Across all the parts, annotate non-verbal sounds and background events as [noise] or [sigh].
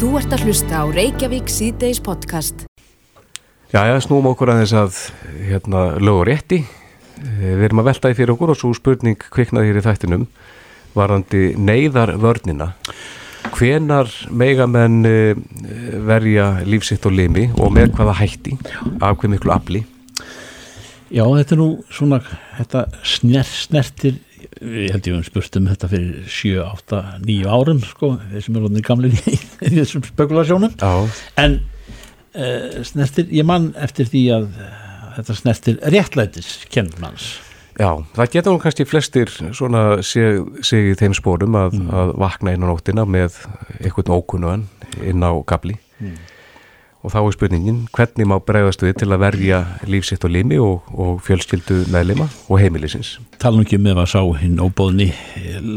Þú ert að hlusta á Reykjavík síðdeis podcast. Já, já, snúum okkur að þess að hérna, lögur rétti. Eh, Við erum að velta í fyrir okkur og svo spurning kviknaði hér í þættinum varandi neyðar vörnina. Hvenar mega menn eh, verja lífsitt og limi og með hvaða hætti af hver miklu afli? Já, þetta er nú svona, þetta sner, snertir, ég held ég um spurt um þetta fyrir 7, 8, 9 árum, sko, þeir sem er alveg gamlir í, [laughs] í þessum spekulasjónum, Já, en uh, snertir, ég man eftir því að uh, þetta snertir réttlætis kennmanns. já, það geta nú kannski flestir svona sig, sig í þeim spórum að, að vakna inn á nóttina með einhvern ókunnugan inn á gabli. Og þá er spurningin, hvernig má bregðast við til að verja lífsitt og limi og, og fjölskyldu meðlima og heimilisins? Tala nú ekki um ef að sá hinn óbóðni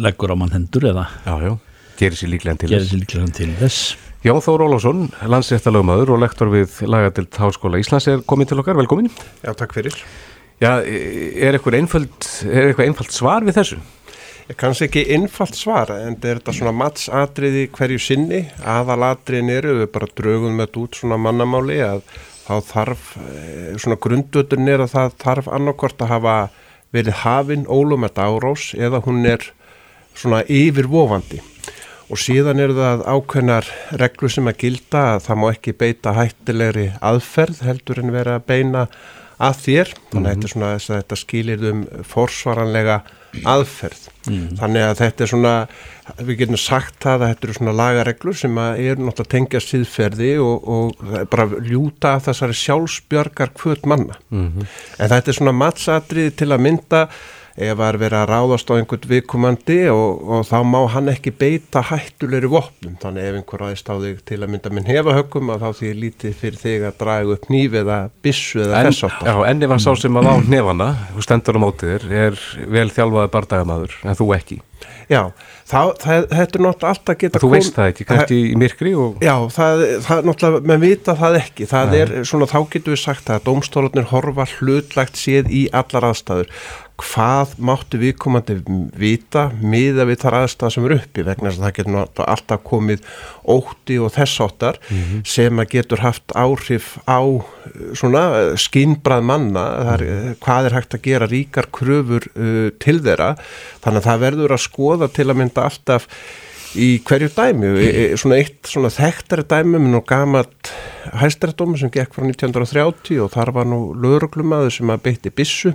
leggur á mann hendur eða Já, já, gerir sér líklega til til þess. Jón Þór Ólafsson, landsréttalögmaður og lektor við lagadild Háskóla Íslands er komin til okkar, velkomin. Já, takk fyrir. Já, er eitthvað einföld, er eitthvað einfalt svar við þessu? Ég kannski ekki innfalt svar en þetta er þetta svona matsatriði hverju sinni? Aðalatriðin eru, við bara draugum með þetta út svona mannamáli að þá þarf, eh, svona grunduturinn er að það þarf annarkort að hafa verið hafin ólumett árós eða hún er svona yfirvofandi. Og síðan eru það ákveðnar reglur sem að gilda að það má ekki beita hættilegri aðferð heldur en vera að beina að þér. Þannig að þetta er svona þess að þetta skilir um forsvaranlega aðferð. Þannig að þetta er svona við getum sagt það að þetta eru svona lagareglur sem eru náttúrulega tengja síðferði og, og er bara ljúta þessari sjálfsbjörgar kvöt manna en þetta er svona matsatriði til að mynda ef það er verið að ráðast á einhvern viðkomandi og, og þá má hann ekki beita hættulegri vopnum þannig ef einhver aðeins á þig til að mynda minn hefa höggum að þá því lítið fyrir þig að draga upp nýf eða bissu eða þess áttar já, en ef að sá sem að á nefana, þú stendur á mótið þér, er vel þjálfaði bardagamaður, en þú ekki. Já, þá, það, þetta er náttúrulega alltaf geta Þú veist það ekki, kannski í myrkri og... Já, það, það er náttúrulega, menn vita það ekki, það er svona, þá getum við sagt að dómstólarnir horfa hlutlagt séð í allar aðstæður. Hvað máttu viðkomandi vita miða við þar aðstæða sem eru uppi vegna þess að það getur alltaf komið ótti og þess áttar sem að getur haft áhrif á uh, svona skinnbrað manna, það er, uh, hvað er hægt að gera ríkar kröfur uh, til þeirra, þannig að það verður að skoða til að mynda alltaf í hverju dæmi, e, e, svona eitt svona þekktari dæmi með nú gamalt hæstrættómi sem gekk frá 1930 og þar var nú lögreglumadur sem að beitti bissu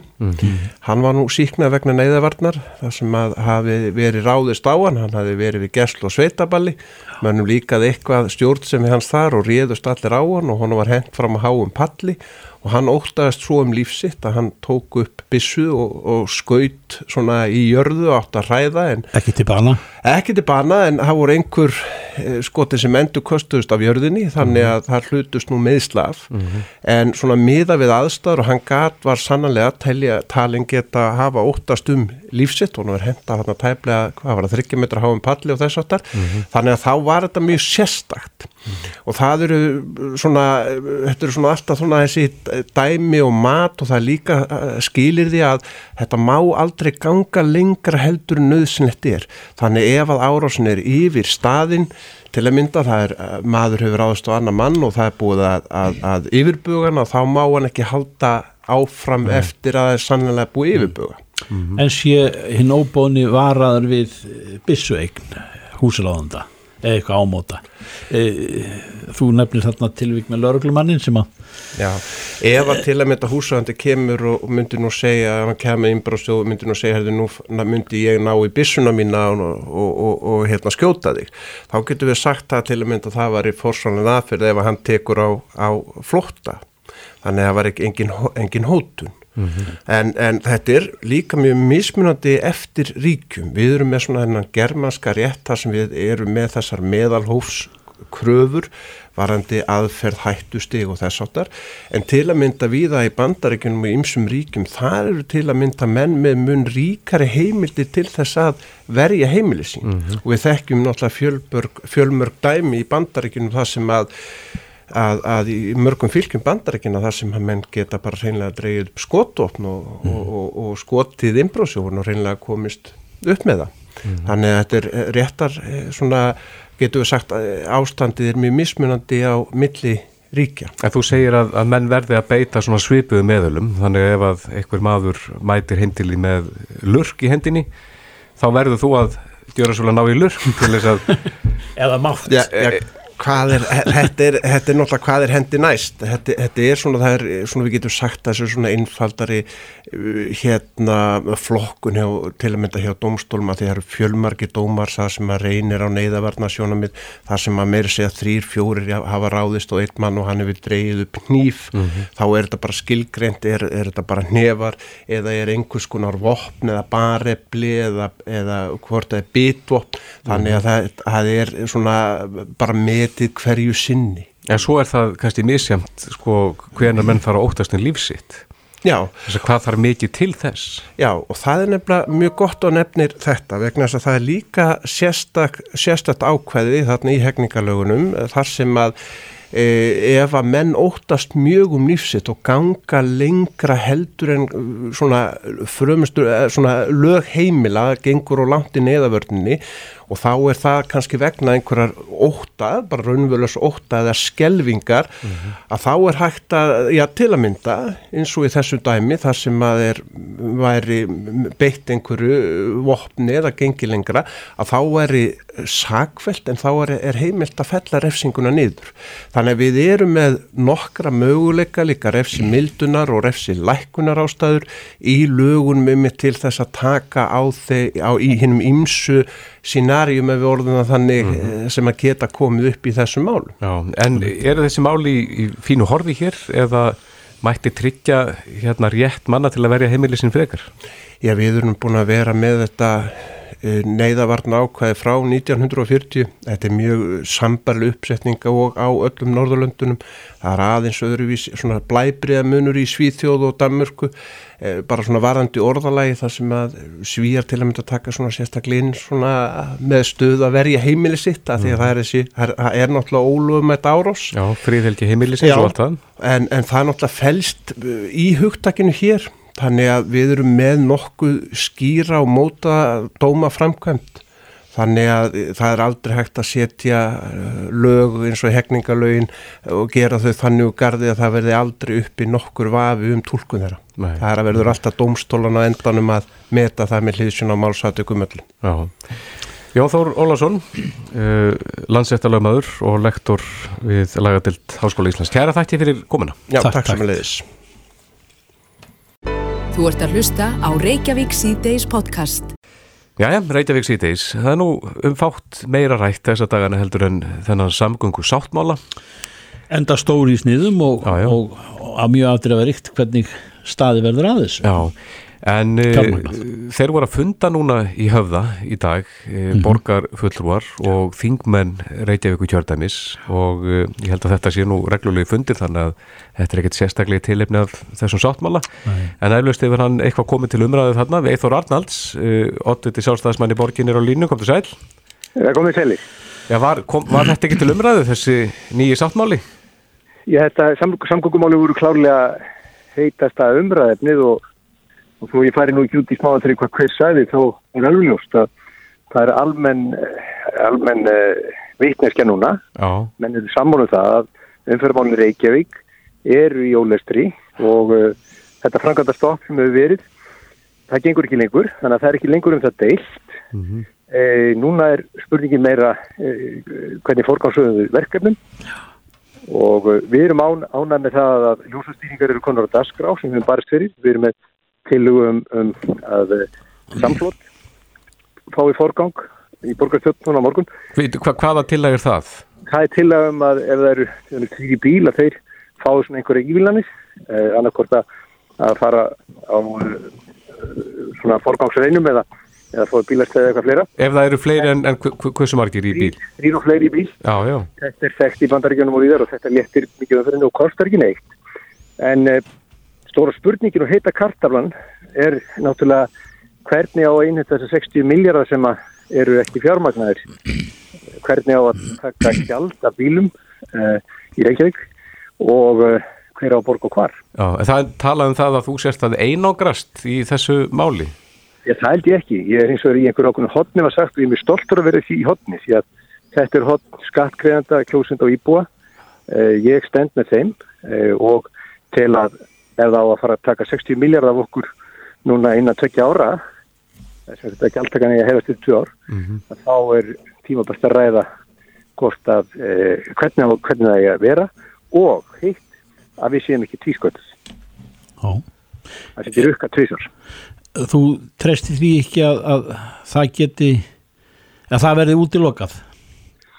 hann var nú síknað vegna neyðavarnar þar sem að hafi verið ráðist á hann. Hann hafi verið við gesl og sveitaballi. Mönnum líkaði eitthvað stjórn sem við hans þar og réðust allir á hann og hann var hent fram að háum palli og hann óttaðist svo um lífsitt að hann tók upp bissu og, og skaut svona í jörðu átt að hræða Ekki til bana. ekki til bana en það voru einhver eh, skoti sem endur köstuðust af jörðinni þannig að það hlutust nú meðslaf en svona miða við aðstæður og hann gat var sannanlega að telja talin geta hafa óttast um lífsitt og hann var henda hann að tæplega hvað var það, 30 metra háum palli og þess áttar þannig að þá var þetta mjög sérstakt. Og það eru svona þetta eru svona alltaf svona þessi dæmi og mat og það líka eh, skilir því að þetta má aldrei ganga lengra heldur nöðsynlegt er. Þannig ef að árásin er yfir staðinn til að mynda það er eh, maður hefur áðast á annar mann og það er búið að, að, að yfirbugan og þá má hann ekki halda áfram eftir að það er sannlega búið yfirbuga. En sé hinn óbóðni varaður við byssueign húsiláðanda eða eitthvað ámóta. E, þú nefnir þarna tilvík með lauruglumannin sem að Já, ef að til að mynda húsöðandi kemur og og myndi nú segja að hann kemur innbrást og myndi nú segja herði nú na- myndi ég ná í byssuna mína og, og, og, og hérna skjóta þig. Þá getur við sagt það til að mynda að það var í fórsvonlega aðferð ef að hann tekur á, á flótta. Þannig að það var ekki engin, hó- engin hótun en, en þetta er líka mjög mismunandi eftir ríkjum. Við erum með svona þennan germanska rétt þar sem við erum með þessar meðalhófs kröfur varandi aðferð hættustig og þess áttar en til að mynda viða í bandaríkjunum og ymsum ríkjum þar eru til að mynda menn með mun ríkari heimildi til þess að verja heimili sín. Og við þekkjum náttúrulega fjölmörg, dæmi í bandaríkjunum það sem að Að, að í mörgum fylgjum bandarækina þar sem að menn geta bara reynilega dreigið upp skotopn og, og, og, og skotið innbróðsjóðun og reynilega komist upp með það. Þannig að þetta er eh, réttar eh, svona getur við sagt að ástandið er mjög mismunandi á milli ríkja. En þú segir að, að menn verði að beita svona svipuðu meðölum, þannig ef að einhver maður mætir heimtili með lurk í hendinni, þá verður þú að gjöra svolítið ná í lurk til þess að... [laughs] Eða mátt. Já, já, hvað er, þetta er, þetta er náttúrulega hvað er hendi næst, þetta, þetta er svona, það er svona við getum sagt að þessu svona einfaldari uh, hérna flokkun hjá, til að mynda hjá domstólma því það eru fjölmarki dómar það sem að reynir á neyðavarna sjónamið það sem að meira segja þrýr, fjórir hafa ráðist og einn mann og hann hefur dreyið upp nýf, mm -hmm. þá er þetta bara skilgreynd, er, er þetta bara nefar eða er einhvers konar vopn eða barefli eða, eða hvort það er bitvopn, þannig að það, það er svona bara með metið hverju sinni. En svo er það kannski misjamt sko hvernig menn fara óttast en lífsitt. Já. Þess að hvað þarf mikið til þess? Já og það er nefnilega mjög gott á nefnir þetta vegna þess að það er líka sérstak, sérstak ákveði þarna í hegningalögunum þar sem að e, ef að menn óttast mjög um lífsitt og ganga lengra heldur en svona frömstur, svona lög heimila gengur og langt í neðavörninni og þá er það kannski vegna einhverjar óttað, bara raunvöluðs óttað eða skelvingar mm -hmm. að þá er hægt að, já til að mynda eins og í þessu dæmi þar sem að er væri beitt einhverju vopni eða gengi lengra að þá væri sakveld en þá er, er heimilt að fella refsinguna niður. Þannig að við erum með nokkra möguleika líka refsi mildunar og refsi lækunar ástæður í lögunum um til þess að taka á á, í hinnum ymsu sínarjum ef við orðum það þannig mm sem að geta komið upp í þessu mál. Já, en eru þessi máli í, í fínu horfi hér eða mætti tryggja hérna rétt manna til að verja heimilisinn frekar? Já, við erum búin að vera með þetta neyðavarna ákvæði frá 1940. Þetta er mjög sambarlu uppsetninga og á öllum Norðurlöndunum. Það er aðeins öðruvís svona blæbriða munur í Svíþjóð og Danmörku Eh, bara svona varandi orðalagi þar sem að svíjar til að mynda að taka svona sérstaklega inn svona með stuð að verja heimili sitt að mm. því að það er þessi, það er náttúrulega ólöfum með árós. Já, fríðhelgi heimili sitt og allt það. En, en það náttúrulega fælst eh, í hugtakinu hér, þannig að við erum með nokkuð skýra og móta dóma framkvæmt Þannig að það er aldrei hægt að setja uh, lög eins og hegningalögin og gera þau þannig úr gardi að það verði aldrei upp í nokkur vafi um tólkun þeirra. Nei. Það er að verður alltaf domstólan á endanum að meta það með hlýðsjón á málsætökum öllum. Já. Jón Þór Ólason, uh, landsettalögmaður og lektor við Lagadild Háskóla Íslands. Kæra þætti fyrir komina. Já, takk, takk sem leiðis. Þú ert að hlusta á Reykjavík C-Days podcast. Jæja, Reykjavík síðdeis. Það er nú umfátt meira rætt þess að dagana heldur en þennan samgöngu sáttmála. Enda stóri í sniðum og, já, já. og, og að mjög afdrefa hvernig staði verður aðeins. Já, En uh, þeir voru að funda núna í höfða í dag, uh, mm -hmm. borgar fullrúar og þingmenn Reykjavík og Kjördæmis og uh, ég held að þetta sé nú reglulegi fundir þannig að þetta er ekkert sérstaklega tilefni af þessum sáttmála Nei. en eflaust hefur hann eitthvað komið til umræðu þarna við Eithor Arnalds, oddviti sjálfstæðismann í borginir á línu, kom til sæl? Það komið sæli. Já, var, kom, var þetta ekki til umræðu þessi nýji sáttmáli? Já, þetta samgöngumáli voru klárlega heitasta umræðefnið og og svo ég færi nú ekki út í þegar hvað hver sæði þá er alveg ljóst að það er almenn, almenn uh, vitneskja núna Já. menn eru sammónuð um það að umfyrðmálinn Reykjavík eru í ólestri og uh, þetta franganda stopp sem hefur verið það gengur ekki lengur þannig að það er ekki lengur um það deilt mm -hmm. uh, núna er spurningin meira hvernig fórgámsögum verkefnum og við erum án, ánað með það að ljósastýringar eru konar á dasgrá sem við erum barist fyrir, við erum með tilugum um að eh, samflót fái forgang í borgarstjórnum á morgun. Hva, hvaða tillag er það? Það er tillag um að ef það eru því bíl að þeir fái svona einhverja ívillanir, eh, annarkort að, að fara á eh, svona forgangsreinum eða, eða fóða bílastæði eitthvað fleira. Ef það eru fleiri en, en hversu margir í bíl? Þrýr og fleiri í bíl. Já, já. Þetta er þekkt í bandaríkjunum og viðar og þetta léttir mikið um fyrir nú kostar ekki neitt. En eh, Stóra spurningin og heita kartaflan er náttúrulega hvernig á einu þessu 60 miljardar sem eru ekki fjármagnar hvernig á að taka gjald af bílum uh, í Reykjavík og uh, hver á borg og hvar. Já, það talaðum það að þú sérst að einograst í þessu máli? Já, það held ég ekki. Ég er eins og er í einhverju okkur hodni var sagt og ég er mjög stoltur að vera því í hodni því að þetta er hot skattgreðanda kjósund og íbúa uh, ég stend með þeim og til að ef það á að fara að taka 60 miljard af okkur núna innan tökja ára þess að þetta er að hefast upp 2 ár Mhm. að þá er tímabæst að ræða að uh, hvernig, hvernig það er að vera og heitt að við séum ekki tvísköld Já. það sé ekki rukka tvísar Þú treystir því ekki að, að það geti að það verði útilokað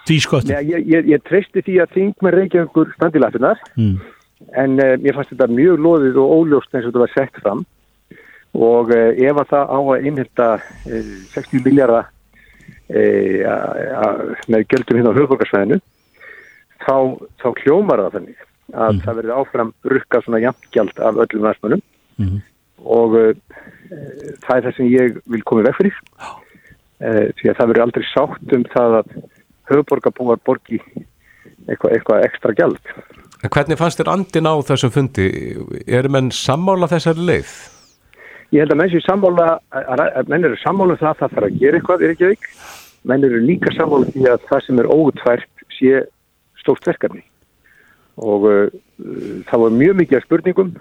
tvískottum Nei, ég, ég, ég treysti því að þingmenn Reykjavíkur standi lafinnar mm. En uh, mér fannst þetta mjög loðið og óljóst eins og þetta var sett fram. Og uh, ef að það á að einhilda uh, 60 miljardar uh, með gjöldum hérna á höfborgarsvæðinu þá, þá hljómar það þannig að það verði áfram rukka svona jafngjald af öllum næstmönnum Mhm. og uh, það er það sem ég vil koma veg fyrir. Uh, því að það verður aldrei sátt um það að höfuborgarbúar borgi eitthvað, eitthvað ekstra gjald En hvernig fannst þér andin á þessum fundi? Eru menn sammála þessari leið? Ég held að menn sér sammála, að, menn eru sammála um það að það þarf að gera eitthvað, er ekki veik. Menn eru líka sammála um því að það sem er óutvært sé stórt verkefni. Og uh, það var mjög mikið af spurningum.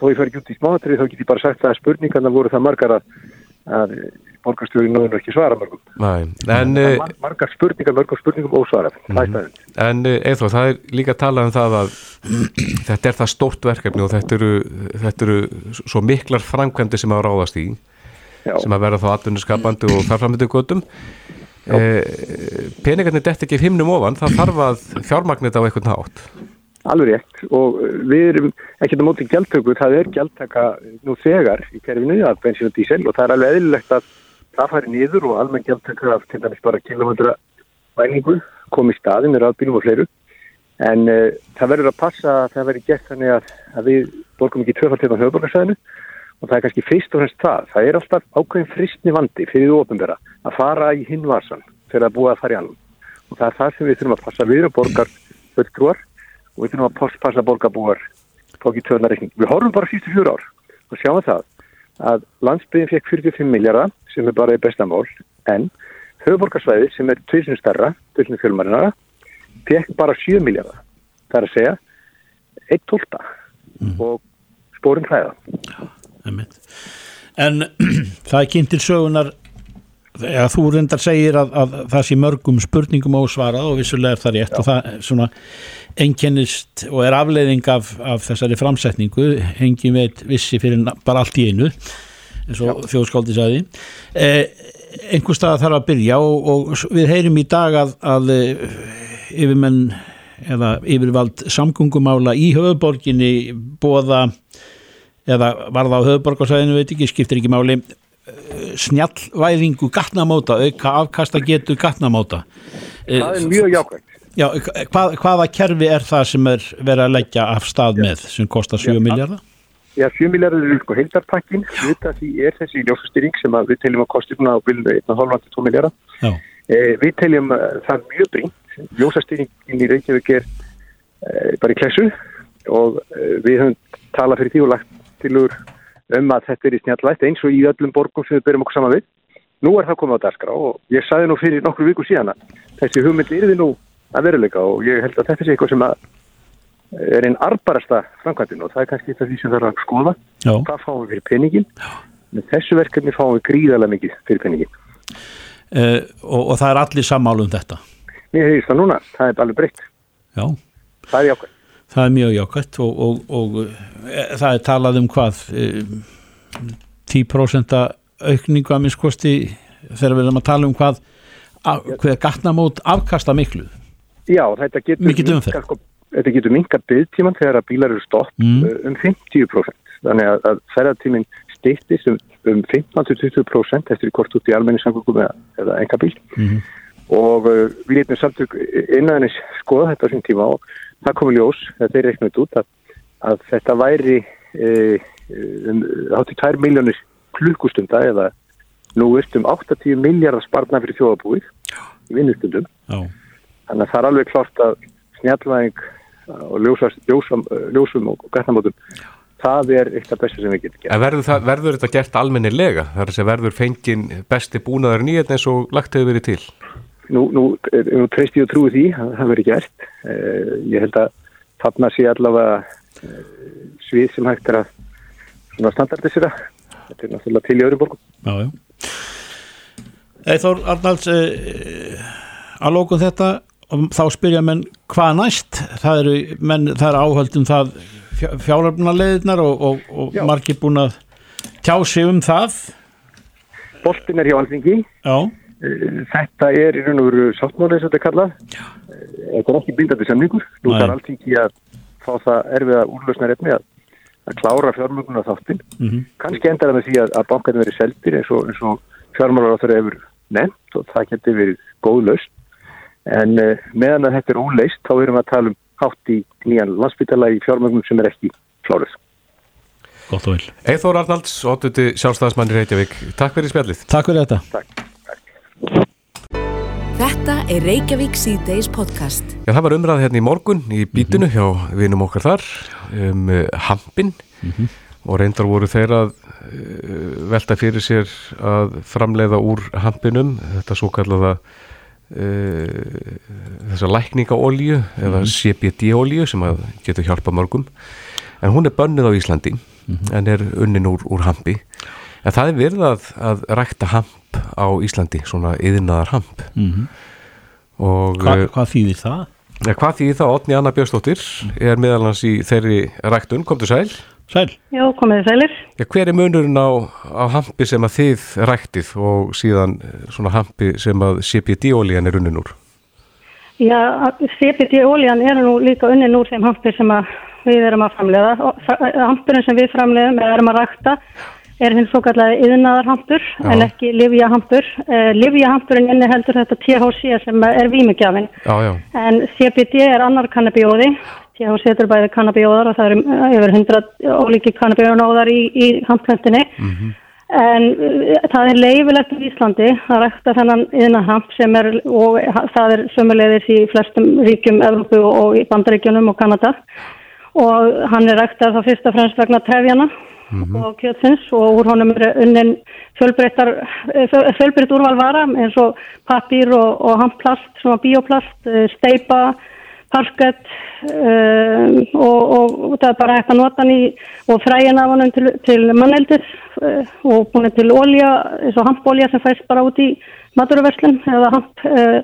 Þó ég fer ekki út í smáatrið, þá get ég bara sagt að spurningarna voru það margar að, að borgarstjóri náður ekki svara mörgum. Nei, en, Það eh, margar spurningar, mörgum spurningum. Það er staðinn. en eða það er líka að tala um það að [clears throat] þetta er það stórt verkefni og þetta eru, þetta eru svo miklar framkvæmdi sem að ráðast í Já. sem að vera þá atvinnuskapandi og þarframöndu göttum e, peningarnir dett ekki himnum ofan, það þarf að fjármagnita á einhvern hátt Alveg rétt og uh, við erum ekkert á móti gjaldtöku, það er gjaldtaka nú þegar í kerfinu að bensin og dísel og það er alveg eðlilegt að það fari niður og almenn gjaldtöka af til dæmis bara kilometra væningu komi í staði með rafbílum og fleiru. En uh, það verður að passa að það verður gert þannig að, að við borgum ekki tvöfald hérna á höfuborgarsæðinu og það er kannski fyrst og fremst það, það er alltaf ákveðin fristni vandi fyrir þú ofinbera að fara í hinvarsan fyrir að búa að fara í annan. Og það er það sem við þurfum að passa. Við erum borgar fulltrúar og við þurfum að passa, borgarbúar ekki töðnareikning. Við horfum bara sístu fjóra ár og sjáum það að landsbyðin fekk 45 miljardar sem er bara í bestamál en höfuborgarsvæði sem er tvisinu starra, tvisinu fjölmarinara fekk bara 7 miljardar. Það er að segja 1 tólta og spórin hlæða. En [clears throat] það er kynnt til sögunar þegar þú reyndar segir að, að það sé mörgum spurningum ósvarað og vissulega er það rétt og það er svona einkennist og er afleiðing af, af þessari framsetningu. Engin veit vissi fyrir bara allt í einu eins og þjóðskáldi sagði. Eh, einhver stað þarf að byrja og, og við heyrim í dag að, að eh, yfirmenn eða yfirvald samgöngumála í höfuborginni bóða eða var það á höfuborgarsæðinu veit ekki, skiptir ekki máli snjallvæðingu gatnamóta, auka afkasta getu gatnamóta Það er mjög jákvæmt. Já, hvað, hvaða kerfi er það sem er verið að leggja af stað með sem kostar 7 miljardar? Já, 7 miljardar eru sko heildarpakkin, hluta því er þessi ljósastýring sem við teljum að kosti svona á bilinu 1,5-2 miljardar. Eh, við teljum uh, það mjög brínt. Ljósastýringin í Reykjavík er uh, bara í klessu og uh, við höfum talað fyrir því og lagt tilur um að þetta er í snjallvætt eins og í öllum borgum sem við byrjum okkur saman við. Nú er það komið á dagskrá og ég sagði nú fyrir nokkru viku síðan að þessi hugmynd er þið nú að veruleika og ég held að þetta sé eitthvað sem að er einn arbarasta framkvæmdin og það er kannski þetta því sem það er að skoða. já, Hvað fáum við fyrir peningin? Með þessu verkefni fáum við gríðarlega mikið fyrir peningin. uh, og, og það er allir sammálu um þetta Mér hefðist það núna, það er alveg breytt. Já, Það er jákvæmt. Það er mjög jákvæmt og, og, og e, það er talað um hvað e, 10% aukningu að minnskosti þegar við erum að tala um hvað að, hver gatnamót afkasta miklu Já, þetta getur sko, þetta getur minkað byggtíman þegar að bílar eru stopp Mm. um 50%. Þannig að, að ferðartíminn stýttist um, um 15-20% eftir hvort út í almenningssangungum eða, eða enga bíl. Mhm. Og uh, við leytum samtök innaðinnis skoða þetta á sín tíma og það komi ljós, þetta er reiknut út að, að þetta væri uh, um, hátti 2 miljónir klukkustunda eða nú veist um 80 miljardar sparnar fyrir þjóðabúið í vinnustundum. Þannig að það er alveg klart að snjallvæðing og ljósast, ljósum, ljósum og gatnamótum, það er eitthvað besta sem við getum gert. Verður, það, verður þetta gert almennilega? Það er verður fengin besti búnaður nýjum eins og lagt hefur verið til? Nú, nú, nú treyst ég og trúi því að það verið gert. Uh, ég held að þarna sé allavega uh, svið sem hægt er að svona standardisera. Þetta er náttúrulega til í öðrum borgum. Já, já. Eithor Arnalds, uh, að lókun þetta, þá spyrja menn hvað næst? Það eru, menn, það eru áhaldum það fjáröfnarleðinar og, og, og margir búin að tjá sig um það. Boltin er hjá alþingi. Já. Þetta er í raun og veru sáttmáli eins og þetta er kallað. Þetta er ekki bindandi samningur. Nú þarf alþingi að fá það erfiða úrlausnar efni að, að klára fjármögnunar þáttinn. Mm -hmm. Kannski endar það með því að, að bankarnir verið seldir eins og, eins og fjármálar á þeirra hefur nefnt og það getur verið góð laust. En uh, meðan að þetta er óleist þá erum við að tala um hátt í nýjan landsbytala í fjármögnum sem er ekki klárið. Gott og vel. Eithor Arnalds, óttuti sjálfstæðismann í Reykjavík. Takk fyrir spjallið. Takk fyrir þetta. Takk. Þetta er Reykjavík síðdeis podcast. Já, það var umræð hérna í morgun í bítinu hjá vinum okkar þar um uh, hampin og reyndar voru þeir að uh, velta fyrir sér að framleiða úr hampinum þetta svo kallaða uh, þessa lækningaolju eða CBD-olju sem að getur hjálpa mörgum. En hún er bönnuð á Íslandi en er unnin úr, úr hampi. En það er verið að, að rækta hamp á Íslandi, svona yðnaðar hamp Mm og Hva, uh, hvað þýðir það? Ja, hvað því það, Otni Anna Björnsdóttir er meðal hans í þeirri ræktun, komdu sæl. Sæl. Já, komið sælir. Ja, hver er munurinn á, á hampi sem að þið ræktið og síðan eh, svona hampi sem að CBD-ólíjan er unnin úr? Já, CBD-ólíjan er nú líka unnin úr þeim hampir sem að við erum að framleiða. Og fa- Hampurinn sem við framleiðum eða erum að rækta er hins svo kallega yðnaðarhampur en ekki livjahampur. Uh, livjahampurinn inni heldur þetta THC sem er já, En CBD er annar kannabíóði. THC er bæði kannabíóðar og það eru uh, yfir 100 ólíki kannabíónóðar í, í hampkvöndinni. En uh, það er leifilegt í Íslandi að rækta þennan yðnahamp sem er, og það er sömulegðis í flestum ríkjum Evrópu og í Bandaríkjunum og Kanada. Og hann er ræktað þá fyrst og fremst vegna trefjana og kjötsins og úr honum er unnin fjöl- fjölbreytt úrvalvara eins og pappír og, og handplast, svona bioplast, eh, steipa, parkett um, og, og, og það er bara hægt að nota hann í og fræin af honum til, til manneldis uh, og búin til olja, eins og hampolja sem fæst bara út í maturverslun eða hamp uh.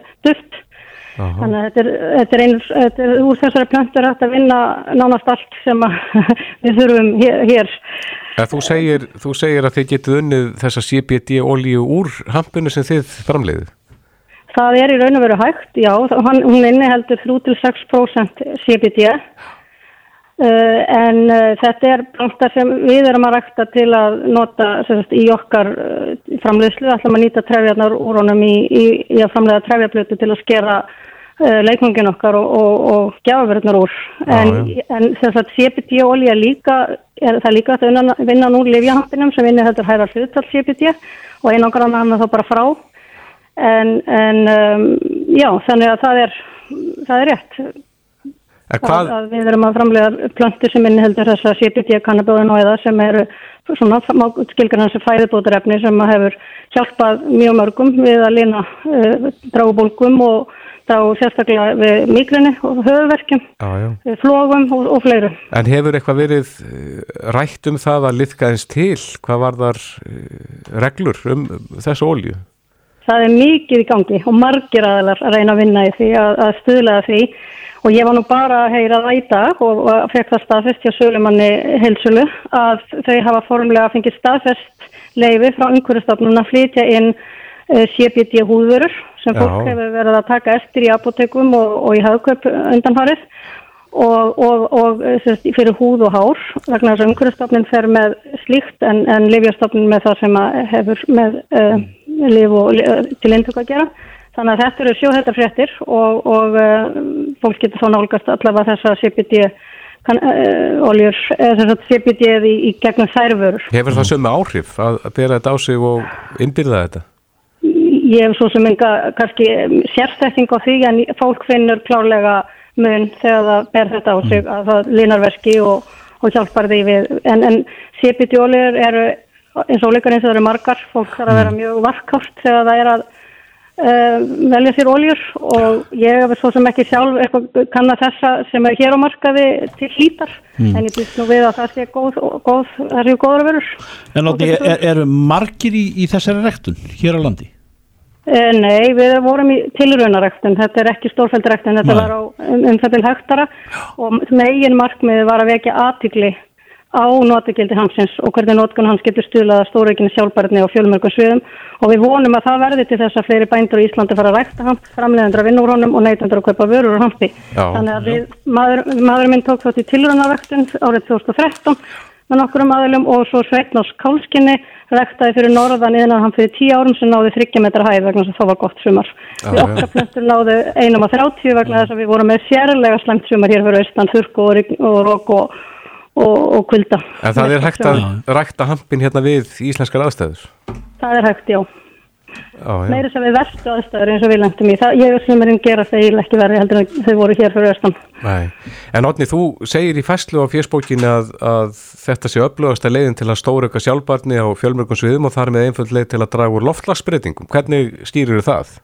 Aha. Þannig að þetta er, þetta er, eins, þetta er úr þessari plöntur að vinna nánast allt sem [laughs] við þurfum hér. hér. Þú, segir, þú segir að þið getið unnið þessa CBD-ólíu úr hampinu sem þið framleiðið. Það er í raun og veru hægt, já, hún inniheldur 3-6% CBD uh, en uh, þetta er planta sem við erum að rækta til að nota sagt, í okkar uh, framleiðslu, ætlum að nýta trefjarnar úr honum í, í, í að framleiða trefjablötu til að skera leikmungin okkar og, og, og gjafaverðnar úr. En, en sem sagt, CBD-olja líka, er það er líka að vinna, vinna nú lifjahampinum sem vinni þetta hæra hlutal CBD og einangar hann þá bara frá. En, en um, já, þannig að það er það er rétt hvað, að, að við erum að framlega plöntur sem inniheldur þessa CBD kannabóðin og eða sem eru svona skilgar hans fæðibótarefni sem að hefur hjálpað mjög mörgum við að lina uh, drábólgum og drá sérstaklega við migrini og höfuverkjum, flógum og, og fleiru. En hefur eitthvað verið eh, rætt um það að liðka eins til? Hvað var þar reglur um þessu ólíu? Það er mikið í gangi og margir aðalar að reyna að vinna í því að, að stuðla að því og ég var nú bara að heyra það í dag og, fekk það staðfest hjá sölumanni heilsölu að þau hafa formlega fengið staðfest leifi frá umhverjastofnun að flytja inn uh, CBD húðvörur sem fólk hefur verið að taka eftir í apotekum og, og í hafköp undanfarið og, og, og eh, fyrir húð og hár vegna þess að umhverjastofnun fer með slíkt en, en lifjastofnun með það sem hefur með uh, lif og uh, til eintöku að gera. Þannig að þetta eru sjóhættarfréttir og, og uh, fólk getur þá nálgast allavega þessa CBD kann, uh, oljur, eða þess að CBD í, í gegnum þærvörur. Hefur það sömu áhrif að að bera þetta á sig og innbyrða þetta? Ég hef svo sem enga kannski sérstætting á því en fólk finnur klárlega mun þegar það ber þetta á sig að það linar verki og, og hjálpar því við. En, en CBD-oljur eru eins og líka eins og það eru margar, fólk þarf að vera mjög varkárt þegar það er að velja sér oljur og ég er svo sem ekki sjálf eitthvað kann að þessa sem er hér á markaði til hlítar Hmm. en ég býst nú við að það sé góð, góð það séu góður verður En Átni, er, eru margir í, í þessari rektun hér á landi? Uh, nei, við vorum í tilraunarektun, þetta er ekki stórfældrektun, þetta Nei. var á um, um það til hektara og megin markmiði var að vekja aðtikli á notagildi hansins og hvernig notkun hans getur stuðlað að stóreikinni sjálfbærni og fjölmörgum sviðum og við vonum að það verði til þess að fleiri bændur í Íslandi fara að rækta hamp, framleiðendur að vinna úr honum og neytendur að kaupa vörur úr. Já. Þannig að við, maður, maður minn tók þátt í tilraunarektun árið 2013 með nokkurum aðilum og svo Sveitnás Kálskinni rektaði fyrir norðan innan hann fyrir 10 árum sem náði 30 metra hæð vegna þess að það var gott sumar. Já, við já. okkar plöntur náðu einum að 30 vegna þess að við vorum með sérlega slemt sumar hér fyrir austan, rign- og rók og, og, og kulda. En það er hægt að rækta hampin hérna við íslenskar aðstæður Það er hægt, já. Já. Meira sem við verstu aðstæður eins og við lendum í. Það, ég sem er inn gera það eiginlega ekki verið heldur en þau voru hér fyrir austan. Nei. En Otni, þú segir í fæslu á fjörsbókinni að, að þetta sé upplögast leiðin til að stórauka sjálfbarni á fjölmörgum sviðum og þar með einföld leið til að draga úr loftlagsbreytingum. Hvernig skýrir það?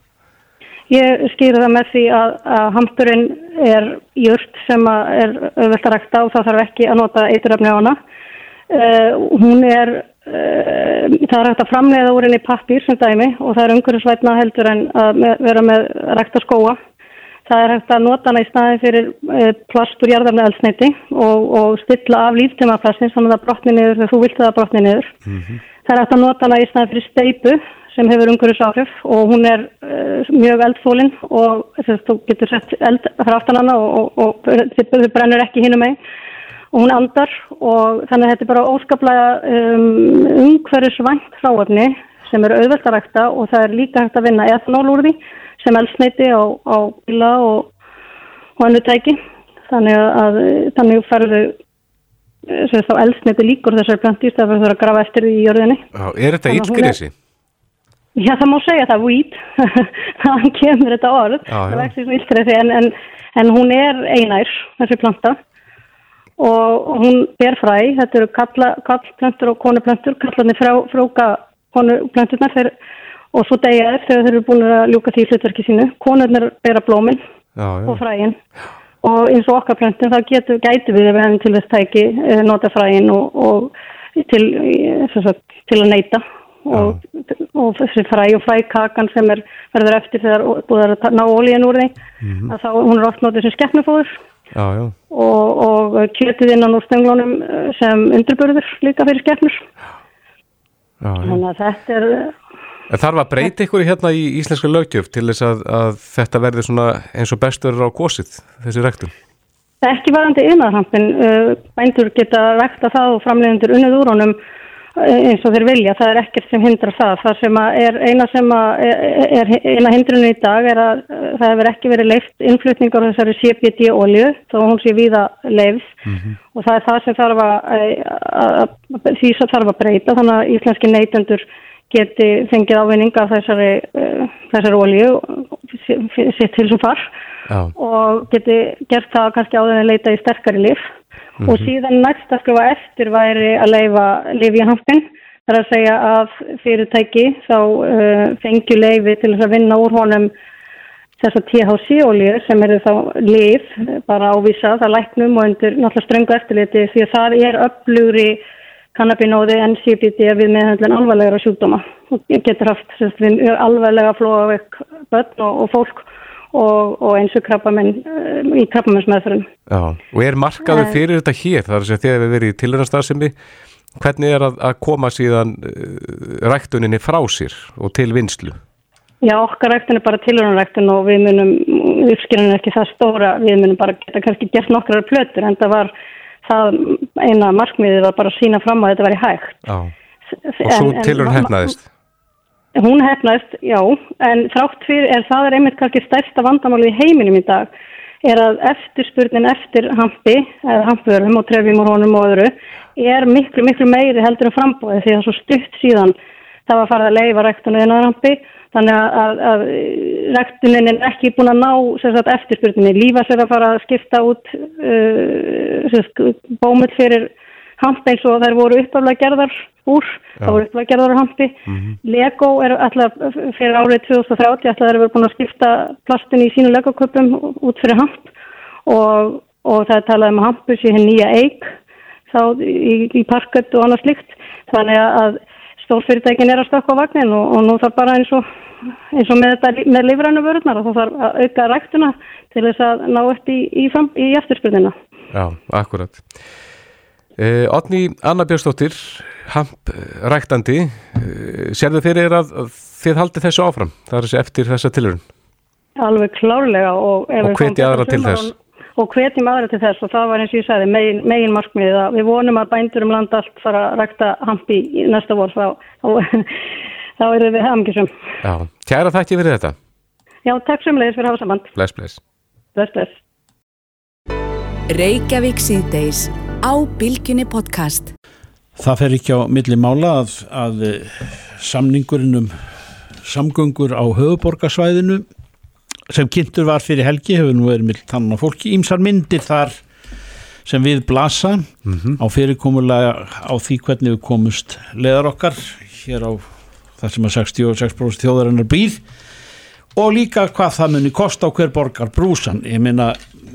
Ég skýri það með því að, að hampurinn er jurt sem að er auðvelt að rækta og það þarf ekki að nota eituröfni á hana. Uh, hún er, uh, það er hægt að framleiða úr henni pappír sem dæmi og það er umhverfisvætna heldur en að með, vera með rækta skóa. Það er hægt að nota hana í staði fyrir uh, plast úr jarðarni eldsneiti og, og stilla af líftímaplassin þannig að það brotni niður þegar þú vilt að það brotni niður. Það er hægt að nota hana í staði fyrir steipu sem hefur umhverfisáhrif og hún er uh, mjög eldfólin og þess þú getur sett eld frá aftan hana og, og, og þau brennur ekki hinum megin. Og hún andar og þannig að þetta er bara óskaplega um, umhverfisvænt hráefni sem er auðvelt að rækta og það er líka hægt að vinna ethanól úr því sem eldsneiti á, á bíla og, og annu tæki. Þannig að þannig færðu sem þá eldsneiti líkur þessar plönti í stað fyrir að grafa eftir því í jörðinni. Já, er þetta Þannig að hún er- illgresi? Já, það má segja það, weed, [laughs] þannig kemur þetta orð, Já, já. það vextir sem illgresi, en, en, en hún er einær, þessi planta, og hún ber fræ, þetta eru kallplöntur og konuplöntur, kallarnir frá, frjóka konuplönturnar, þeir, og svo degja þeir þegar þeir eru búin að ljúka því hlutverki sínu, konurnar bera blómin Já, já. og fræin, og eins og okkar plöntum, þá getur, gætu við ef við hefum til þess tæki eh, nota fræin og, og til, eh, sagt, til að neyta og, og þessi fræ og frækakan sem er, verður eftir þegar búið er að ná ólíin úr því að þá hún er oft notið sem skeppnufóður Já, já. og, og kjötið innan úr stenglónum eh, sem undirburður líka fyrir skeppnur þannig að þetta er þarf að breyta ykkur hérna í íslenska lögjöf til þess að, að þetta verði svona eins og bestur á gósið, þessi rektun? ekki varandi yðnaðarhampin uh, bændur geta vekta það og framleiðendur unnið úr honum eins og þeir vilja, það er ekkert sem hindrar það. Það sem er eina sem er, eina hindrunni í dag er að uh, það hefur ekki verið leift innflutningar á þessari CBD olju þó að hún sé víða leifð og það er það sem þarf að, því sem þarf að breyta þannig að íslenski neytendur geti fengið ávinning af þessari, uh, þessari olju sitt til sem far. Já, og geti gert það kannski áður en leita í sterkari lif og síðan næst að skrifa eftir væri að leifa lifjahampin það er að segja að fyrirtæki þá uh, fengju leifi til þess að vinna úr honum þessa THC-olíu sem eru þá lif, bara ávísa það læknum og undir náttúrulega ströngu eftirliti því að það er upplugri kannabinóði en CBD við meðhandlun alvarlegra sjúkdóma. Og getur haft við alvarlega flóa vekk börn og, og fólk og, og eins og krabbamenn uh, í krabbamennsmeðferðum. já. Og er markaður fyrir þetta hér, þar segja þegar við verið í tilhörnastarðsemi, hvernig er að, að koma síðan uh, ræktuninni frá sér og til vinslu? Já, okkar ræktun er bara tilhörunræktun og við munum, uppskilin er ekki það stóra, við munum bara geta kannski gert nokkrar plötur en það var það eina markmiðið var bara að sína fram að þetta væri hægt. Já. Og svo tilhörn hefnaðist? Hún hefnaðist, já, en þrátt fyrir, er það er einmitt kannski stærsta vandamáli í heiminum í dag, er að eftirspurnin eftir hampi, eða hampvörum og trefjum og honum og öðru, er miklu, miklu meiri heldur en frambóði því að svo stutt síðan það var farið að leifa rektunni en að hampi, þannig að, að, að rektunin er ekki búin að ná sagt, eftirspurninni. Lífa sér að fara að skipta út uh, sagt, bómull fyrir hamp eins og þær voru uppaflega gerðar úr, það voru uppaflega gerðar úr hampi. Lego er alltaf fyrir árið 2030 alltaf þeir eru búin að skipta plastin í sínu Lego-köpum út fyrir hamp og, og það er talað um hampus í henn nýja eig þá í, í parkett og annað slikt. Þannig að stórfyrirtækin er að stökka á vagnin og, og nú þarf bara eins og, eins og með, þetta, með lifrænu vörðnar þá þarf að auka ræktuna til þess að ná upp í, í, í eftirspurnina. Já, akkurat. Uh, Otni Anna Björnsdóttir, hamp eh, ræktandi, uh, sérðu fyrir að, að þið haldið þessu áfram, það er þessi eftir þessa tilurinn Alveg klárlega og, ef Og hvetja aðra til þess. Og, hvetjum aðra til þess og það var eins og ég sagði megin, megin markmiðið að við vonum að bændur um land allt fara að rækta hampi í næsta vor þá, þá, [laughs] þá erum við hamingisum. Já, kæra þætti fyrir þetta, Já, takk semlegis fyrir að hafa saman. bless bless Bless, bless. Á Bilginni podcast. Það fer ekki á milli mála að, að eh, samningurinn um samgöngur á höfuborgarsvæðinu sem kynntur var fyrir helgi hefur nú verið mill tannan á fólki. Ímsar myndir þar sem við blasa á fyrirkomulega á því hvernig við komust leðar okkar hér á það sem að 66% þjóðarinnar býð og líka hvað það muni kosta á hver borgar brúsan ég meina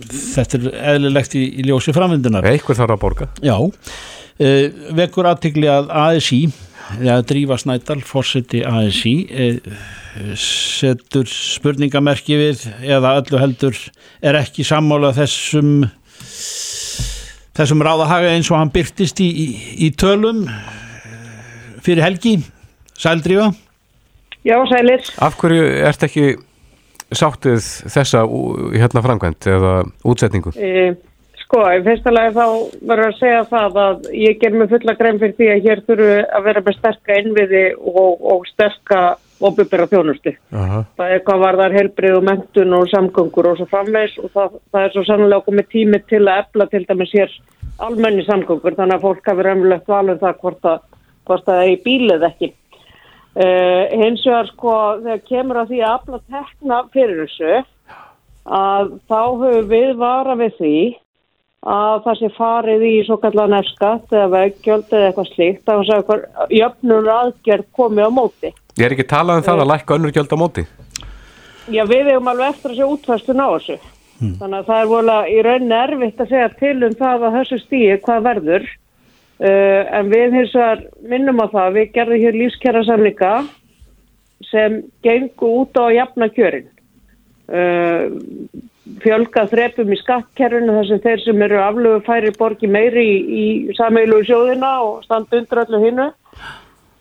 þetta er eðlilegt í, í ljósi framvindunar. Eitthvað þarf að borga. Já, uh, vekur aðtikli að ASI eða Drífa Snædal, fórseti ASI uh, setur spurningamerki við eða öllu heldur er ekki sammála þessum þessum ráðahaga eins og hann byrtist í, í, í tölum eh, fyrir helgi. Sældrífa Já, sælir. Af hverju ert ekki sáttið þessa hérna framkvæmt eða útsetningu? E, sko, í fyrsta lagi þá verður að segja það að ég ger mig fulla grein fyrir því að hér þurfu að vera með sterka innviði og, og sterka opubera þjónustu. Aha. Það er hvað varðar helbrið og mentun og samgöngur og svo framvegs og það, það er svo sannlega komið tími til að efla til dæmis hér almenni samgöngur þannig að fólk hafi remlegt valum það hvort að, hvort að það er í bílið ekki. Uh, hins vegar sko þegar kemur að því að afla tekna fyrir þessu að þá höfum við vara við því að það sé farið í svo kallar nefskatt eða veggjöld eða eitthvað slíkt að að eitthvað jöfnur aðgerð komi á móti. Ég er ekki talað um það að lækka önnur gjöld á móti Já, við hefum alveg eftir að sé útfæstun á þessu. Þannig að það er vola í rauninni erfitt að segja til um það að þessu stíi hvað verður. Uh, en við hins vegar minnum á það, við gerðum hér lífskjara samlinga sem gengu út á að jafna kjörin. Uh, fjölga þrepum í skattkerfinu þar sem þeir sem eru aflögu færi borgi meiri í, í sameilu sjóðina og standa undir öllu hinnu.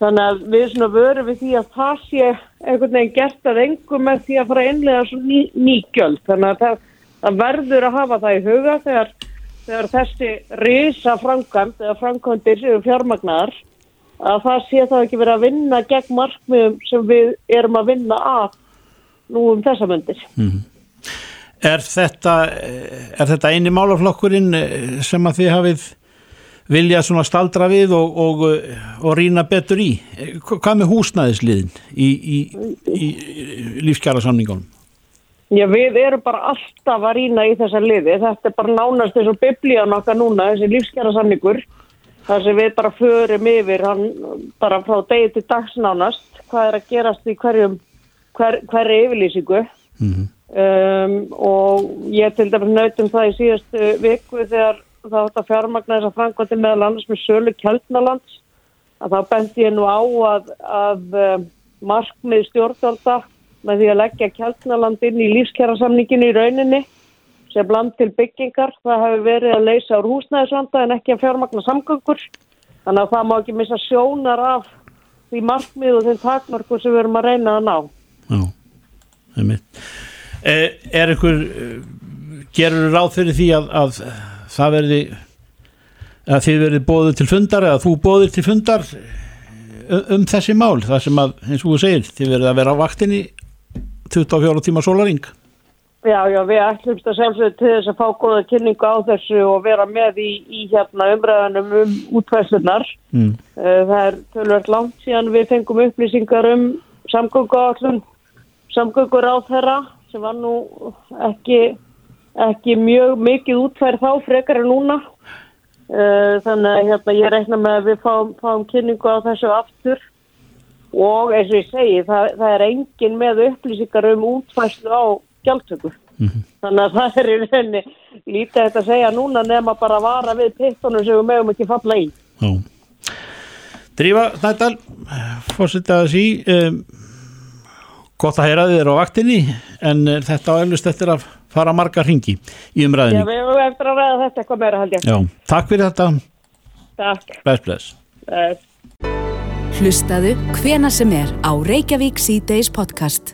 Þannig að við svona vörum við því að það sé einhvern veginn gert að engum með því að fara svo ný, ný gjöld. Þannig að það, það verður að hafa það í huga þegar, þegar þessi risa framkvæmt eða framkvæmdir séu fjármagnar að það sé þá ekki verið að vinna gegn markmiðum sem við erum að vinna að nú um þessa myndir. Er þetta, er þetta eini málaflokkurinn eh, sem að þið hafið viljað svona staldra við og, og, og rýna betur í? Eh, Hvað með húsnæðisliðin í, í, í, í lífskjara samningunum? Já, við erum bara alltaf að rýna í þessa liði. Þetta er bara nánast eins og biblían okkar núna, þessi lífskjara samningur. þar sem við bara förum yfir hann bara frá degi til dags nánast hvað er að gerast í hverjum hver, hverri yfirlýsingu um, og ég til dæmis nautum það í síðastu viku þegar það átt að fjármagna þess að framkvæmdi meðal annars með sölu kjaldnalands að þá bendi ég nú á að, að um, markmið stjórnvalda með því að leggja kjaldnaland inn í lífskjærasamninginu í rauninni sem bland til byggingar. Það hefur verið að leysa úr húsnæðisvanda en ekki að fjármagna samgöngur. Þannig að það má ekki missa sjónar af því markmið og þeim takmörkur sem við erum að reyna að ná. Já, einmitt. Er, er einhver, gerur ráð fyrir því að, að það verði, að þið verði bóðið til fundar eða þú bóðið til fundar um, um þessi mál, það sem að, eins og þú segir, þið verði að vera á vaktinni 24 tíma sólaring. Já, já, við ætlumst að sjálfsögðu til þess að fá góða kynningu á þessu og vera með í, í hérna umræðanum um útvæslunar. Mm. Það er tölvöld langt síðan við fengum upplýsingar um samgönguáallun, samgöngur á þeirra sem var nú ekki, ekki mjög mikið útfærð þá frekar en núna. Uh, þannig að hérna, ég reikna með að við fáum, fáum kynningu á þessu aftur og eins og ég segi það, það er engin með upplýsingar um útfæslu á gjaldtöku. Þannig að það er í rauninni lítið þetta að segja núna nema bara að vara við pittunum sem við mögum ekki falla í. Já. Drífa Snædal, fórsetaði sí, um, gott að heyra þið er á vaktinni en uh, þetta á elvist eftir að fara marga ringi í Já, umræðinni. við höfum eftir að ræða þetta eitthvað meira Já, takk fyrir þetta, Takk. Bless bless. Eh, Hlustaðu hvena sem er á Reykjavík C-Days podcast.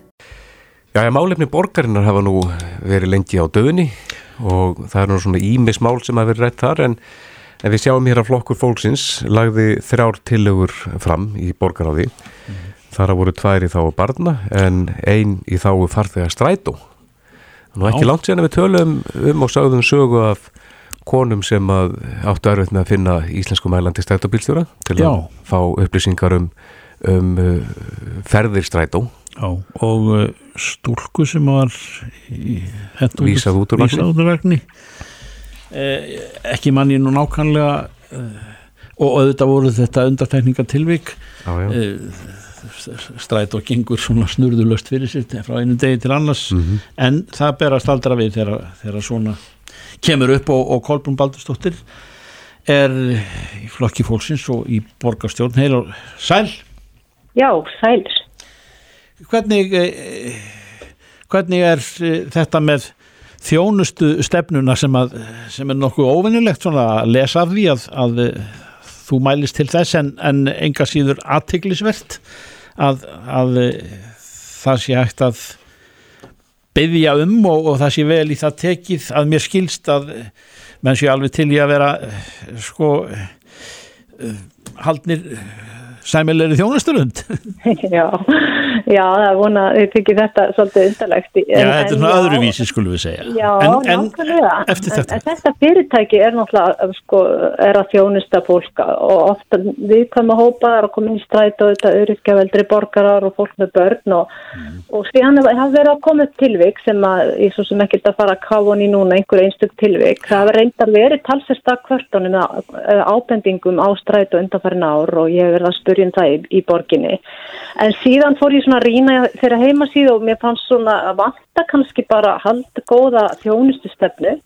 Já, já, málefni borgarinnar hafa nú verið lengi á döðunni og það er nú svona ímis mál sem hafa verið rætt þar en, en við sjáum hér að flokkur fólksins lagði þrjár tillögur fram í borgaráði. Þar að voru tvær í þáu barna en ein í þáu farþega strætó. Nú ekki Já. langt síðan að við tölum um og sagðum sögu af konum sem að áttu erfitt með að finna íslensku mælandi strætóbílstjóra til Já. að fá upplýsingar um, um uh, ferðir strætó. Já, og uh, stúlku sem var Vísað út úr vagni. Eh, ekki manni nú nákvæmlega eh, og auðvitað voru þetta já. eh, stræt og gengur svona snurðulöst fyrir sér frá einu degi til annars Mhm. en það berast aldra við þegar svona kemur upp og, og Kolbrún Baldursdóttir er í flokki fólksins og í borgarstjórn heil og sæl Já, sælir. hvernig eh, hvernig er eh, þetta með þjónustu stefnuna sem, að, sem er nokkuð óvinnilegt að lesa af því að, að eh, þú mælist til þess en, en enga síður aðteglisvert að, að það sé hægt að byggja um og, og það sé vel í það tekið að mér skilst að eh, menn sé alveg til í að vera eh, sko eh, haldnir sæmilegri þjónusturund [laughs] já, já, það er vona að þið tekið þetta svolítið undarlegt. Já, þetta er svona öðruvísi skulum við segja Já, en, en nákvæmlega. eftir En, þetta en þetta fyrirtæki er náttúrulega, sko, er að þjónusta fólk og ofta hópa er að koma inn í stræt og þetta öryrkjaveldri borgarar og fólk með börn og, og síðan hafa verið að koma tilvik sem að, ég svo sem ekkert að fara að hann í núna einhver einstök tilvik. Það hafa reyndar verið talsesta kvörtunum eða ábendingum á stræt og undanfærin ár og ég hef verið að spyrja um það í, í borginni. En síðan fór ég svona að rýna þeirra heimasíðu og mér fannst svona að vanta kannski bara að halda góða þjónustustefnu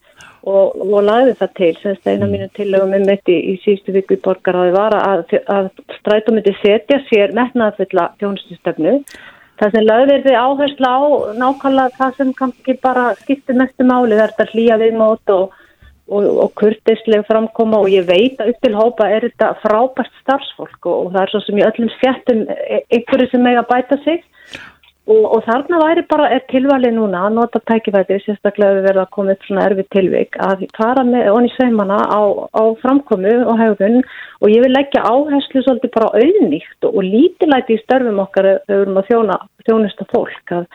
og, og lagði það til sem steina mínu tillögum um þetta í, í síðustu viku í borgaráði var að, að strætum myndi setja sér metnaðfulla þjónustustefnu það sem lagði þið áherslu á nákvæmlega það sem kannski bara skiptir mestu máli það er þetta hlýja viðmót og, og, og kurtislega framkoma og ég veit að upp til hópa er þetta frábært starfsfólk og, og það er svo sem í öllum skettum einhverju sem eiga að bæta sig Og, og þarna væri bara er tilvalið núna að nota tækifæti, sérstaklega við verðum að koma upp svona erfið tilvik, að fara með onni sveimana á, á framkomu og hegðun og ég vil leggja áherslu svolítið bara auðnýtt og, lítilæti í störfum okkar ef við erum að þjóna, þjónusta fólk. Að,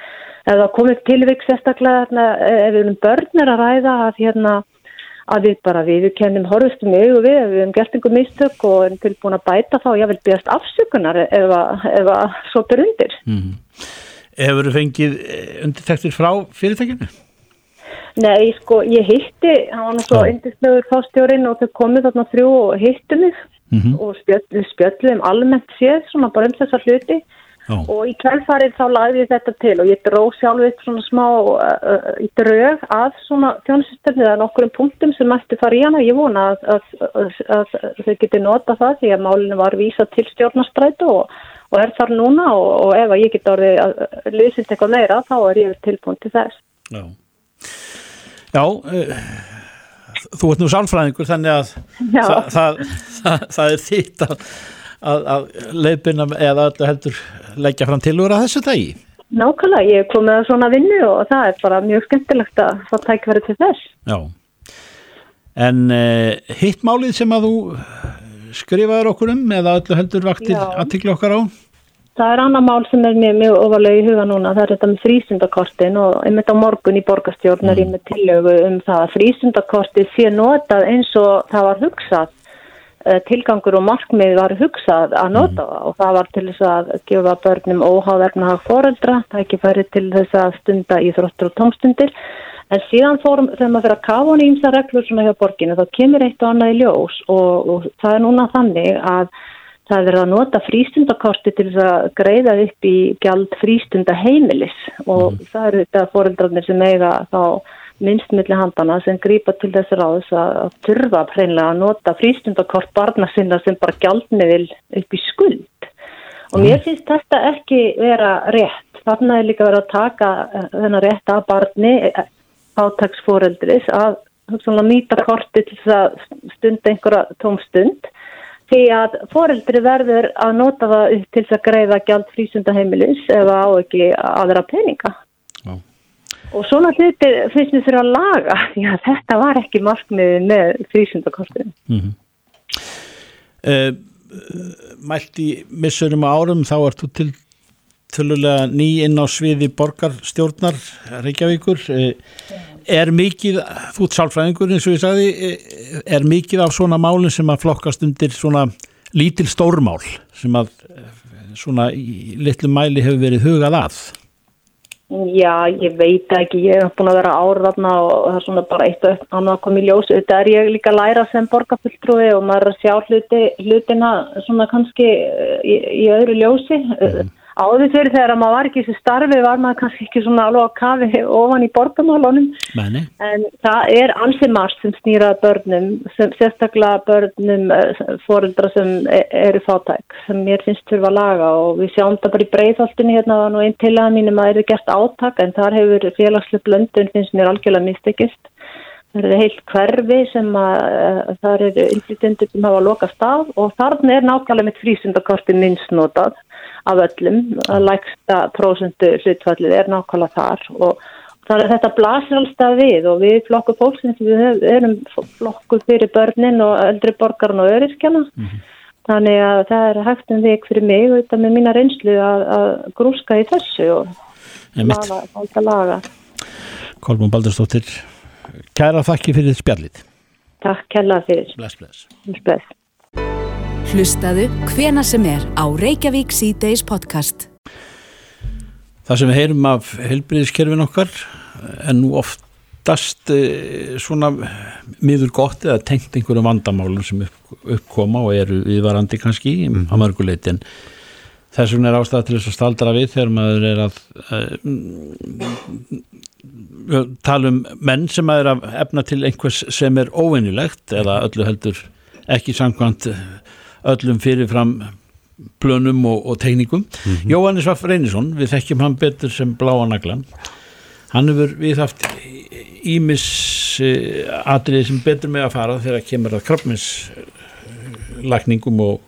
ef það komið tilvik sérstaklega þarna, ef við erum börnir að ræða að hérna að við bara við kennum horfustum augu við við hefum gert einhver mistök og erum tilbúin að bæta þá, ég vil bíðast afsökunar ef að, ef að svo ber undir. mm. Hefur þú fengið undirtektir frá fyrirtækinu? Nei, sko, ég hitti, hann var náttúrulega Já. yndislegur fástjórin og þau komið þarna þrjú og hitti mig Mhm. og spjöll, við spjöllum almennt séð, svona bara um þessa hluti Já. og í kveldfarið þá lagði ég þetta til og ég dró sjálf upp svona smá uh, uh, í drög að svona þjónusystemni eða nokkurum punktum sem mætti fara í hana. Ég vona að, að, að, að þau geti nota það því að málinu var vísað til stjórnastrætu og, og er þar núna og, og ef að ég get orðið að lýsist eitthvað meira þá er ég tilbúin til þess. Já, Já uh, þú ert nú sálfræðingur þannig að það, það, það, það er þitt að, að, að leifbina eða heldur leggja fram tilúr að þessu dagi. Nákvæmlega, ég komið að svona vinnu og það er bara mjög skemmtilegt að fá tækverði til þess. Já. En uh, hitt málið sem að þú skrifaður okkur um eða öllu heldur vaktir aðtikla okkar á? Það er annað mál sem er mér mjög ofalega í huga núna, það er þetta með frísundakortin og einmitt á morgun í borgarstjórn er ég með tillögu um það að frísundakortið sé notað eins og það var hugsað, eh, tilgangur og markmið var hugsað að nota það og það var til þess að gefa börnum óháðverna foreldra, það ekki færi til þess að stunda í þróttur og tómstundir. En síðan fórum, þegar maður fyrir að kafa hann í ymsa reglur svona hjá borginu, þá kemur eitt og annað í ljós og, og það er núna þannig að það er að nota frístundakorti til þess að greiða upp í gjald frístunda heimilis og það eru þetta foreldrarnir sem eiga þá minnst milli handana sem grípa til þess ráðs að, turfa hreinlega að nota frístundakort barna sinna sem bara gjaldmiðil upp í skuld. Og mér finnst þetta ekki vera rétt. Þarna er líka verið að taka eh, þennan rétt að barni eh, átagsforeldris að nýta korti til þess að stunda einhverja tómstund. Því að foreldri verður að nota það til þess að greiða gjald frísundaheimilis eða á ekki aðra peninga. Og svona hluti finnst við þurfa að laga, [laughs] því að þetta var ekki markmiði með frísundakortinu. Mm uh, Mælt í missurum árum þá ert þú til tölulega ný inn á sviði borgarstjórnar Reykjavíkur. Uh, er mikið, þú sálfræðingur eins og ég sagði, er mikið af svona málum sem að flokkast undir svona lítil stórmál sem að svona í litlu mæli hefur verið hugað að Já, ég veit ekki, ég hef búin að vera árðarna og það er svona bara eitt og annað að koma í ljós. Þetta er ég líka að læra sem borgarfulltrúi og maður er að sjá hluti, hlutina svona kannski eh, í, í öðru ljósi. Mm. Áður fyrir þegar maður var ekki í þessu starfi var maður kannski ekki svona alveg að kafi ofan í borgamálunum. Meni. En það er ansið margt sem snýrað börnum, sem, sérstaklega börnum eh, fóreldra sem e- eru fátæk, sem mér finnst þurfa að laga og við sjáum það bara í breyðholtinu hérna og einn til að mínum að það eru gert átak en þar hefur félagslega blöndun finnst mér algjörlega mistekist. Það eru heilt hverfi sem að uh, það eru innflytjendur sem hafa lokast af og þarna er nákvæmlega mitt frísundakorti minnst notað af öllum, að lægsta prósendu hlutfallið er nákvæmlega þar. Og það er þetta blasir alltaf við og við flokku fólksins við erum flokku fyrir börnin og eldri borgarn og öryskjana mm -hmm. þannig að það er hægt um vik fyrir mig og þetta með mína reynslu að, að grúska í þessu og laga, laga, laga. Kolmún Baldurstóttir Kæra þakki fyrir spjallið. Takk kæra fyrir. Bless, bless Bless Hlustaðu hvena sem er á Reykjavík C-Days podcast. Það sem við heyrum af helbriðiskerfin okkar er nú oftast eh, svona miður gott eða tengt einhverjum vandamálum sem upp, uppkoma og eru viðvarandi kannski mm. á mörguleit en þess vegna er ástæða til þess að staldra við þegar maður er að uh, tala um menn sem er að efna til einhvers sem er óvinnilegt eða öllu heldur ekki samkvæmt öllum fyrirfram plönum og, og tegningum mm -hmm. Jóhannes Vaff Reynisson, við þekkjum hann betur sem bláanaglan hann hefur við haft ímis uh, atriði sem betur með að fara þegar kemur að krabbminslagningum og,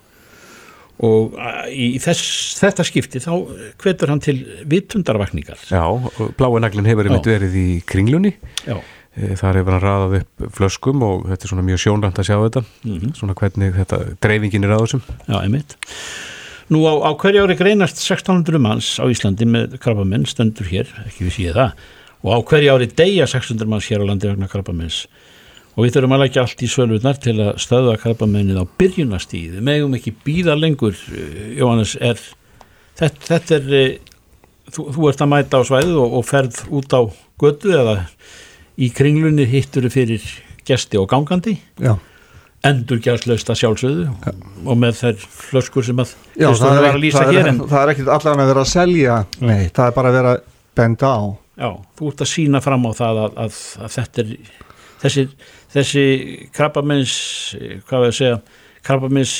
og í þess, þetta skipti þá hvetur hann til vittundarvakningar Já, bláanaglin hefur verið í kringlunni. Já. Eh, þar hefur hann raðað upp flöskum og þetta er svona mjög sjónrænt að sjá þetta. Mm -hmm. svona hvernig þetta dreifingin er á þessum. Já, einmitt. Nú á, á hverja ári greinast 1600 manns á Íslandi með krabbamenn stendur hér, ekki við síða það. Og á hverja ári deyja 600 manns hér á landi vegna krabbamenns og við þurfum að leggja allt í svölvurnar til að stöða krabbamennið á byrjunastíð við megum ekki býða lengur eh, Jóhannes, er þetta, þetta er eh, þú, þú ert að mæta á svæðu og, og ferð út á götu eða í kringlunni hittur fyrir gesti og gangandi Já. endur gæðslaust að sjálfsögðu ja. og með þær flöskur sem að Já, það er, að það, er, en... það er ekki allan að vera að selja Nei. það er bara að vera benda á Já, þú ert að sína fram á það að, að, að þetta er þessi, þessi krabbamins hvað við að segja krabbamins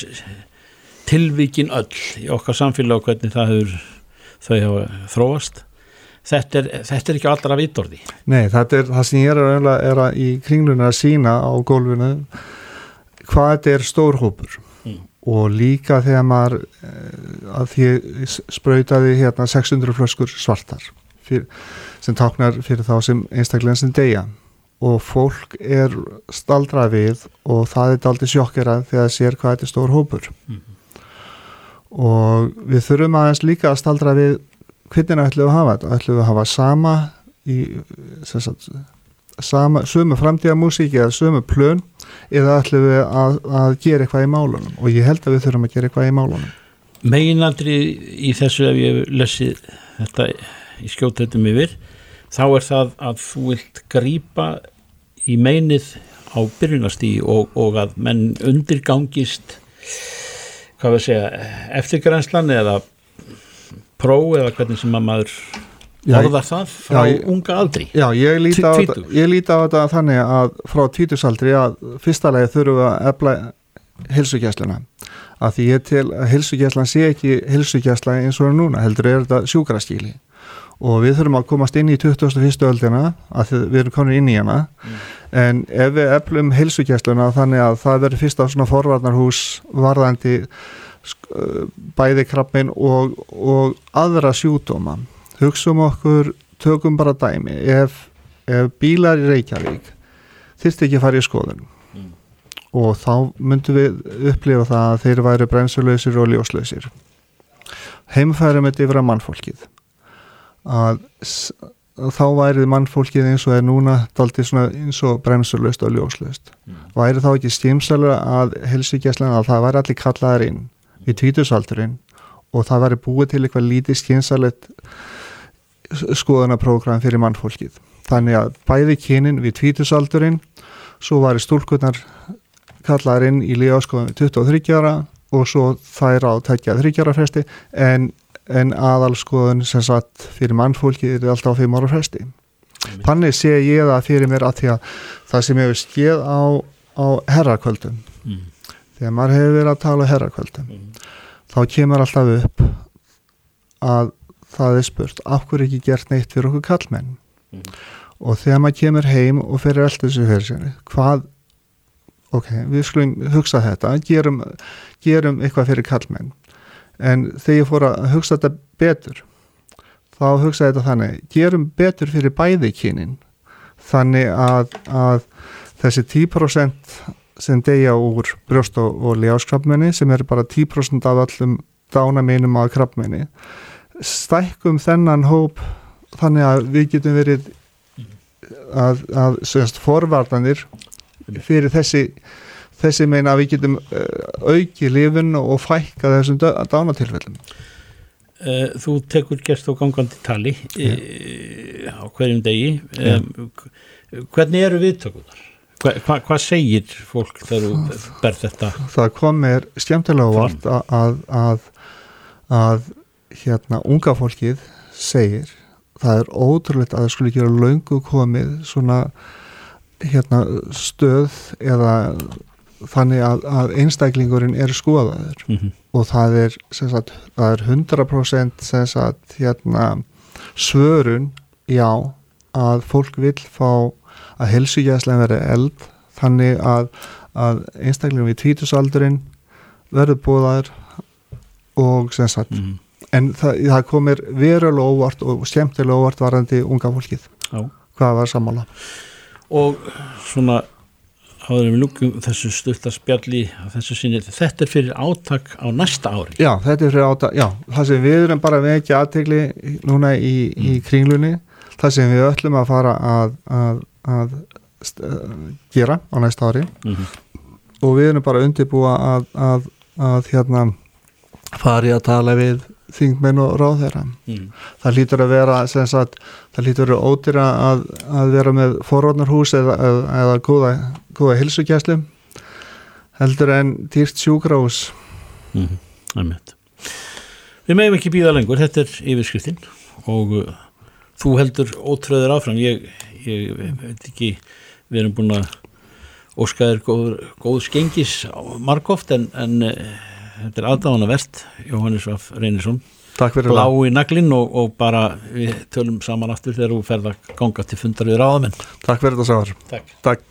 tilvíkin öll í okkar samfélag og hvernig það hefur þau hafa þróast þetta er, þetta er ekki allra vitorði Nei, þetta er það sem ég er að, er að í kringlunum að sína á gólfinu hvað þetta er stórhópur mm. og líka þegar maður eh, að því spröytaði hérna 600 flöskur svartar fyrir, sem taknar fyrir þá sem einstaklega sem deyja og fólk er staldrað við og það er aldrei sjokkerað þegar það sér hvað þetta er stór hópur mm. og við þurfum aðeins líka að staldra við hvernig ætlum við að hafa þetta? ætlum við að hafa sama í sagt, sama, sömu framtíðamúsík eða sömu plön eða ætlum við að, að gera eitthvað í málunum og ég held að við þurfum að gera eitthvað í málunum Meginandri í þessu ef ég lesi þetta í skjóttöldum yfir þá er það að þú vilt grípa í meinið á byrjunastíði og, og að menn undirgangist hvað við segja eftirgrænslan eða pró eða hvernig sem að maður orðar það frá já, unga aldri? Já, ég líti á, líti á þetta þannig að frá tvítusaldri að fyrsta lagi þurfum við að efla hilsugjæsluna að því ég til að hilsugjæslan sé ekki hilsugjæsla eins og núna heldur er þetta sjúkraskíli og við þurfum að komast inn í 21. öldina að við erum komin inn í hana. En ef við eflum hilsugjæsluna þannig að það verður fyrsta svona forvarnarhús varðandi bæði krabbin og, og aðra sjúdóma hugsum okkur, tökum bara dæmi. Ef, ef bílar í Reykjavík þyrfti ekki að fara í skoðun og þá myndum við upplifa það að þeir væru bremsulöysir og ljóslausir. Heimfærum þetta yfir að mannfólkið. Að þá væri mannfólkið eins og er núna svona eins og bremsulöst og ljóslaust. Væri þá ekki skimsalega að helsugjæslan að það væri allir kallaðar inn í tvítusaldurinn og það væri búið til eitthvað lítið skimsalegt skoðanaprógram fyrir mannfólkið. Þannig að bæði kynin við tvítusaldurinn svo væri stúlkurnar kallaðar inn í lífaskoðum 23 ára og svo þær á tekja 30 ára fresti en, en aðalskoðun sem sagt fyrir mannfólkið er alltaf á 5 ára fresti. Þannig sé ég það fyrir mér að því að það sem hefur skeið á, á herrakvöldum Mm. Þegar maður hefur verið að tala herrakvöldum þá kemur alltaf upp að það er spurt af hverju ekki gert neitt fyrir okkur kallmenn og þegar maður kemur heim og fyrir allt þessu fyrir sér hvað ok, við skulum hugsa þetta gerum, gerum eitthvað fyrir kallmenn en þegar ég fór að hugsa þetta betur þá hugsa þetta þannig gerum betur fyrir bæði kynin. Þannig að, að þessi 10% sem deyja úr brjóst og, og ljáskrappmenni sem er bara 10% af öllum dánameinum á krappmenni stækkum þennan hóp þannig að við getum verið að, að semst, forvartanir fyrir þessi þessi meina að við getum uh, auki lifun og fækka þessum dánatilfellum. Eh, Þú tekur gest á gangandi tali e, á hverjum degi. Um, hvernig eru viðtökunar? Hva, hva, hvað segir fólk þegar þú ber þetta? það kom mér skemmtilega vart að, að, að, að hérna unga fólkið segir það er ótrúlegt að það skulle gera löngu komið svona hérna stöð eða þannig að, að einstaklingurinn er skoðaður Mm -hmm. og það er, sagt, það er 100% sem sagt, hérna, svörun já að fólk vil fá að helsugæslega verið eld þannig að, að einstaklingum í tvítusaldurinn verður búðaður og sem sagt Mm. en það, það komir verulega óvart og skemmtilega óvart varandi unga fólkið Já. hvað var sammála Og svona áður við lúkum þessu stutta spjalli á þessu sinni, þetta er fyrir átak á næsta ári. Já, þetta er fyrir átta, já, það sem við erum bara vekja aðtegli núna í, í kringlunni, það sem við öllum að fara að, að, að gera á næsta ári Mhm. og við erum bara undirbúa að, að, að hérna fari að tala við þingmenn og ráðherra. Mm. Það lítur að vera, sagt, það lítur að vera ódýra að, að vera með forvarnarhús eða, eða, eða góða, góða hilsugæslu heldur en dýrt sjúkrahús Mm -hmm. Við meðum ekki býða lengur, þetta er yfirskriftin og uh, þú heldur ótröður áfram, ég, ég veit ekki, við erum búin að óskaðir góð, góð skengis margóft en, en uh, þetta er aðdáðan að verst, Jóhannes Vaf Reynisson, Takk fyrir blá í naglinn og, og bara við tölum saman aftur þegar þú ferð að ganga til fundar við ráðamenn. Takk fyrir þetta. Takk. Takk.